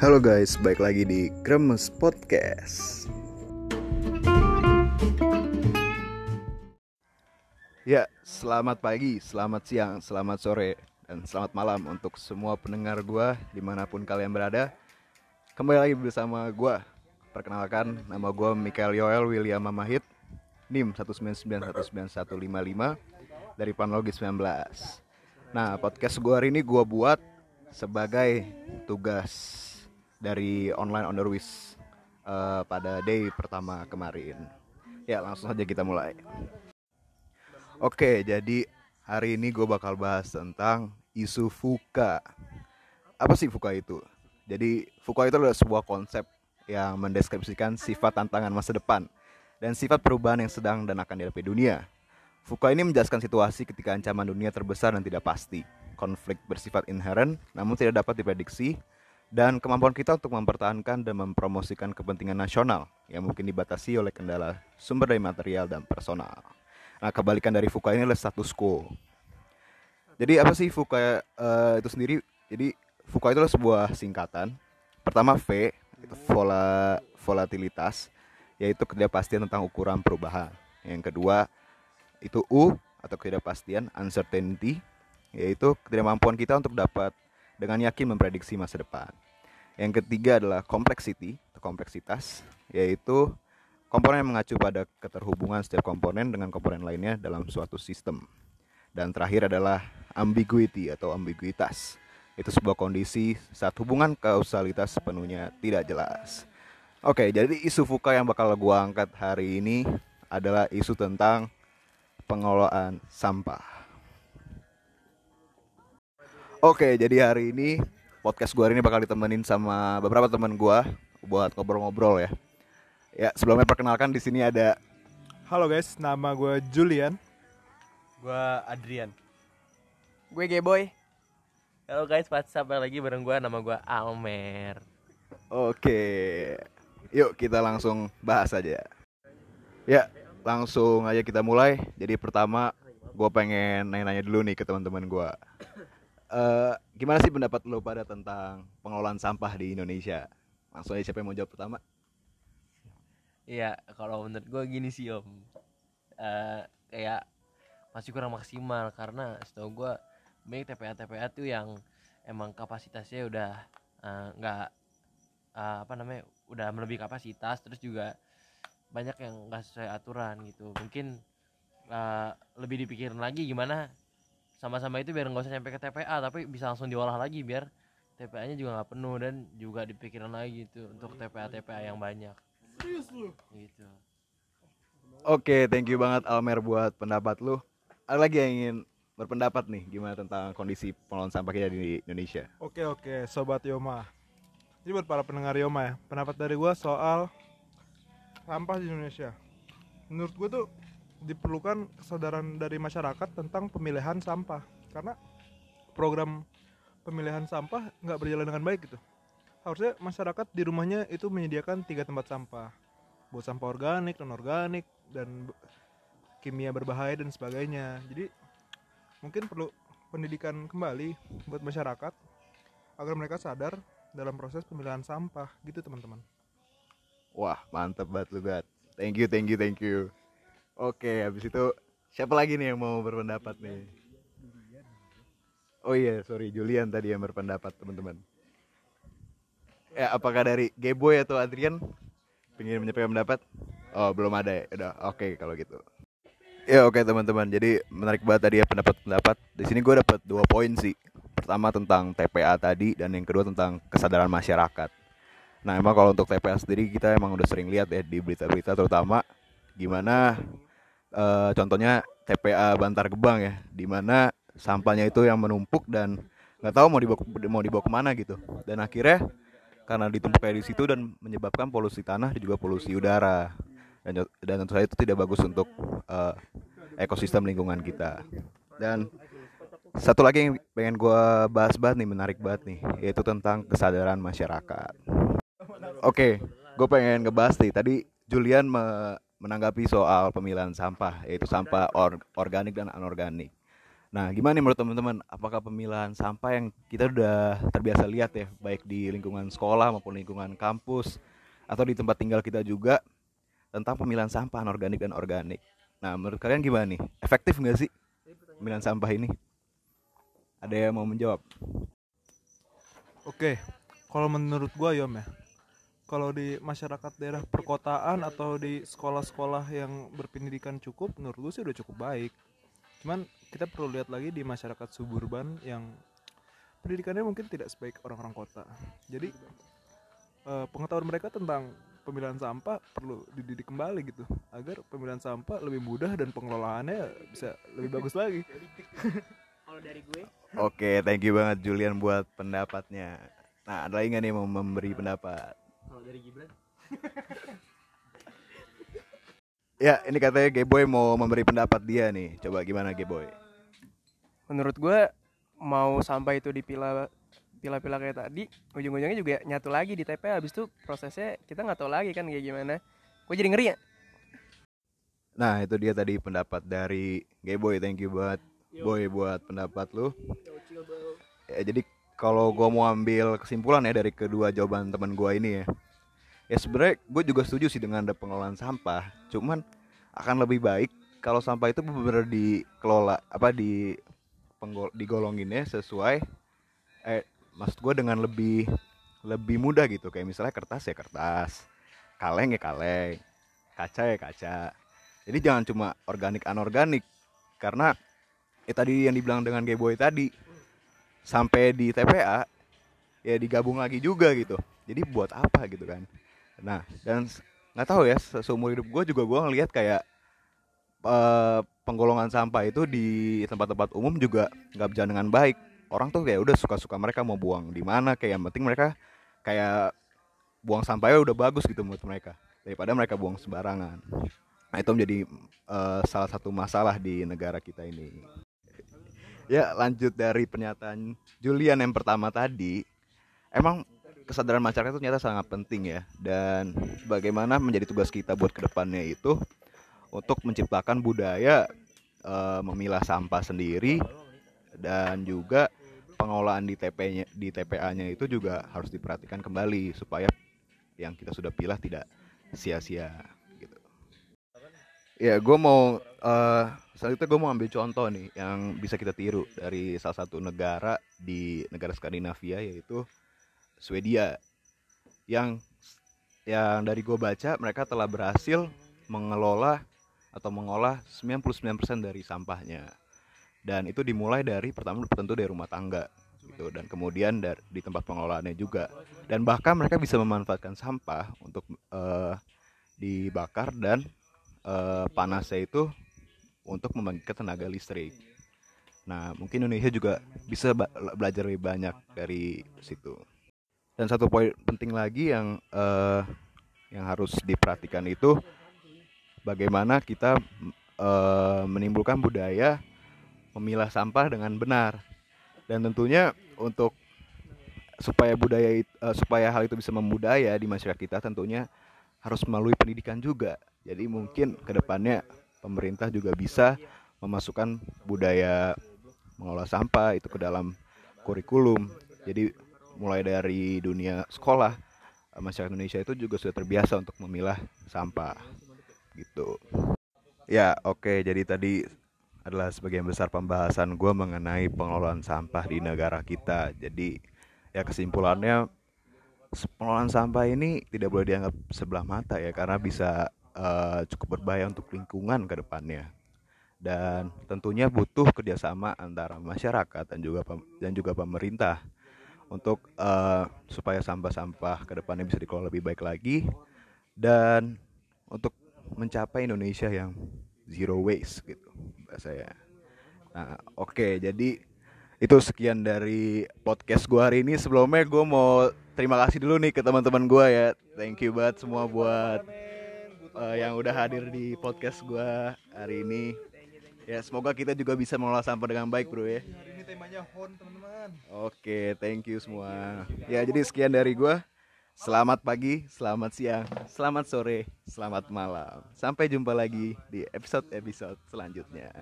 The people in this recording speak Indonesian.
Halo guys, baik lagi di Kremes Podcast. Ya, selamat pagi, selamat siang, selamat sore, dan selamat malam untuk semua pendengar gua di mana pun kalian berada. Kembali lagi bersama gua. Perkenalkan, nama gua Mikael Yoel William Mamahit, NIM 199191155 dari Panologi 19. Nah, podcast gua hari ini gua buat sebagai tugas dari online on the wish uh, pada day pertama kemarin. Ya langsung saja kita mulai. Oke, jadi hari ini gue bakal bahas tentang isu FUKA. Apa sih FUKA itu? Jadi FUKA itu adalah sebuah konsep yang mendeskripsikan sifat tantangan masa depan dan sifat perubahan yang sedang dan akan dihadapi dunia. FUKA ini menjelaskan situasi ketika ancaman dunia terbesar dan tidak pasti. Konflik bersifat inherent namun tidak dapat diprediksi dan kemampuan kita untuk mempertahankan dan mempromosikan kepentingan nasional yang mungkin dibatasi oleh kendala sumber daya material dan personal. Nah, kebalikan dari FUKA ini adalah status quo. Jadi apa sih FUKA uh, itu sendiri? Jadi FUKA itu adalah sebuah singkatan. Pertama V itu vola, volatilitas, yaitu ketidakpastian tentang ukuran perubahan. Yang kedua itu U atau ketidakpastian uncertainty, yaitu ketidakmampuan kita untuk dapat dengan yakin memprediksi masa depan. Yang ketiga adalah complexity atau kompleksitas, yaitu komponen yang mengacu pada keterhubungan setiap komponen dengan komponen lainnya dalam suatu sistem. Dan terakhir adalah ambiguity atau ambiguitas. Itu sebuah kondisi saat hubungan kausalitas sepenuhnya tidak jelas. Oke, jadi isu FUKA yang bakal gua angkat hari ini adalah isu tentang pengelolaan sampah. Oke, jadi hari ini podcast gue hari ini bakal ditemenin sama beberapa teman gue buat ngobrol-ngobrol ya. Ya, sebelumnya perkenalkan di sini ada Halo guys, nama gue Julian. Gue Adrian. Gue Geboy. Halo guys, WhatsApp lagi bareng gue, nama gue Almer. Oke, yuk kita langsung bahas aja. Ya, langsung aja kita mulai. Jadi pertama, gue pengen nanya-nanya dulu nih ke teman-teman gue uh, gimana sih pendapat lo pada tentang pengelolaan sampah di Indonesia? Langsung aja siapa yang mau jawab pertama? Iya, kalau menurut gue gini sih om, uh, kayak masih kurang maksimal karena setahu gue banyak TPA TPA tuh yang emang kapasitasnya udah eh, nggak uh, uh, apa namanya udah melebihi kapasitas terus juga banyak yang nggak sesuai aturan gitu mungkin uh, lebih dipikirin lagi gimana sama-sama itu biar nggak usah sampai ke TPA tapi bisa langsung diolah lagi biar TPA-nya juga nggak penuh dan juga dipikirin lagi itu untuk TPA TPA yang banyak. Gitu. Oke okay, thank you banget Almer buat pendapat lu. Ada lagi yang ingin berpendapat nih gimana tentang kondisi pengelolaan sampah kita di Indonesia? Oke oke sobat Yoma. Jadi buat para pendengar Yoma ya. Pendapat dari gua soal sampah di Indonesia. Menurut gua tuh diperlukan kesadaran dari masyarakat tentang pemilihan sampah. Karena program pemilihan sampah nggak berjalan dengan baik gitu. Harusnya masyarakat di rumahnya itu menyediakan tiga tempat sampah. Buat sampah organik non organik dan kimia berbahaya dan sebagainya. Jadi mungkin perlu pendidikan kembali buat masyarakat agar mereka sadar dalam proses pemilihan sampah gitu teman-teman. Wah mantep banget lu thank you thank you thank you Oke, habis itu siapa lagi nih yang mau berpendapat nih? Oh iya, sorry Julian tadi yang berpendapat teman-teman. Ya, apakah dari Geboy atau Adrian pengen menyampaikan pendapat? Oh, belum ada ya. Udah, oke okay, kalau gitu. Ya oke okay, teman-teman. Jadi menarik banget tadi ya pendapat-pendapat. Di sini gue dapat dua poin sih. Pertama tentang TPA tadi dan yang kedua tentang kesadaran masyarakat. Nah emang kalau untuk TPA sendiri kita emang udah sering lihat ya di berita-berita terutama gimana uh, contohnya TPA Bantar Gebang ya, di mana sampahnya itu yang menumpuk dan nggak tahu mau dibawa mau dibawa ke mana gitu. Dan akhirnya karena ditumpuk di situ dan menyebabkan polusi tanah dan juga polusi udara. Dan, dan tentu saja itu tidak bagus untuk uh, ekosistem lingkungan kita. Dan satu lagi yang pengen gue bahas banget nih menarik banget nih yaitu tentang kesadaran masyarakat. Oke, okay, gue pengen ngebahas nih tadi Julian me menanggapi soal pemilihan sampah yaitu sampah or organik dan anorganik. Nah, gimana nih menurut teman-teman? Apakah pemilahan sampah yang kita udah terbiasa lihat ya, baik di lingkungan sekolah maupun lingkungan kampus atau di tempat tinggal kita juga tentang pemilahan sampah anorganik dan organik. Nah, menurut kalian gimana nih? Efektif nggak sih pemilahan sampah ini? Ada yang mau menjawab? Oke, kalau menurut gua Yom ya, kalau di masyarakat daerah perkotaan atau di sekolah-sekolah yang berpendidikan cukup, menurut gua sih udah cukup baik. Cuman kita perlu lihat lagi di masyarakat suburban yang pendidikannya mungkin tidak sebaik orang-orang kota. Jadi eh, pengetahuan mereka tentang pemilihan sampah perlu dididik kembali gitu, agar pemilihan sampah lebih mudah dan pengelolaannya bisa lebih bagus lagi. Kalau dari gue, Oke, thank you banget Julian buat pendapatnya. Nah, ada lagi nggak nih mau memberi pendapat? Kalau dari Gibran Ya, ini katanya Geboy mau memberi pendapat dia nih. Coba gimana Geboy? menurut gue mau sampai itu dipilah pilah-pilah kayak tadi, ujung-ujungnya juga nyatu lagi di TPA. Habis itu prosesnya kita nggak tahu lagi kan kayak gimana. Gue jadi ngeri ya. Nah, itu dia tadi pendapat dari Geboy. Thank you banget Boy buat pendapat lu. Ya, jadi kalau gua mau ambil kesimpulan ya dari kedua jawaban teman gua ini ya. Ya sebenarnya gue juga setuju sih dengan ada pengelolaan sampah. Cuman akan lebih baik kalau sampah itu benar-benar dikelola apa di penggol digolonginnya sesuai eh maksud gue dengan lebih lebih mudah gitu. Kayak misalnya kertas ya kertas kaleng ya kaleng kaca ya kaca. Jadi jangan cuma organik anorganik karena ya tadi yang dibilang dengan Geboy tadi sampai di TPA ya digabung lagi juga gitu. Jadi buat apa gitu kan nah dan nggak tahu ya se- seumur hidup gue juga gue ngelihat kayak eh, penggolongan sampah itu di tempat-tempat umum juga nggak berjalan dengan baik. Orang tuh kayak udah suka-suka mereka mau buang di mana kayak yang penting mereka kayak buang sampahnya udah bagus gitu menurut mereka daripada mereka buang sembarangan. Nah itu menjadi eh, salah satu masalah di negara kita ini. Ya lanjut dari pernyataan Julian yang pertama tadi emang kesadaran masyarakat itu ternyata sangat penting ya dan bagaimana menjadi tugas kita buat ke depannya itu untuk menciptakan budaya eh, memilah sampah sendiri dan juga pengolahan di TP-nya di TPA-nya itu juga harus diperhatikan kembali supaya yang kita sudah pilah tidak sia-sia gitu. Ya, gue mau eh selanjutnya gue mau ambil contoh nih yang bisa kita tiru dari salah satu negara di negara Skandinavia yaitu Swedia yang yang dari gue baca mereka telah berhasil mengelola atau mengolah 99% dari sampahnya dan itu dimulai dari pertama tentu dari rumah tangga gitu dan kemudian dari di tempat pengelolaannya juga dan bahkan mereka bisa memanfaatkan sampah untuk eh, dibakar dan eh, panasnya itu untuk membangkitkan tenaga listrik. Nah, mungkin Indonesia juga bisa belajar lebih banyak dari situ. Dan satu poin penting lagi yang eh, yang harus diperhatikan itu bagaimana kita eh, menimbulkan budaya memilah sampah dengan benar. Dan tentunya untuk supaya budaya eh, supaya hal itu bisa membudaya di masyarakat kita tentunya harus melalui pendidikan juga. Jadi mungkin ke depannya pemerintah juga bisa memasukkan budaya mengolah sampah itu ke dalam kurikulum. Jadi mulai dari dunia sekolah masyarakat Indonesia itu juga sudah terbiasa untuk memilah sampah gitu. Ya oke jadi tadi adalah sebagian besar pembahasan gue mengenai pengelolaan sampah di negara kita. Jadi ya kesimpulannya pengelolaan sampah ini tidak boleh dianggap sebelah mata ya karena bisa eh, cukup berbahaya untuk lingkungan ke depannya dan tentunya butuh kerjasama antara masyarakat dan juga dan juga pemerintah untuk eh, supaya sampah-sampah ke depannya bisa dikelola lebih baik lagi dan untuk mencapai Indonesia yang zero waste gitu bahasanya. Nah, oke jadi itu sekian dari podcast gua hari ini. Sebelumnya gue mau terima kasih dulu nih ke teman-teman gua ya. Thank you banget semua buat eh, yang udah hadir di podcast gua hari ini. Ya semoga kita juga bisa mengelola sampah dengan baik bro ya. Temanya hon teman-teman. Oke, thank you semua. Ya jadi sekian dari gua. Selamat pagi, selamat siang, selamat sore, selamat malam. Sampai jumpa lagi di episode-episode selanjutnya.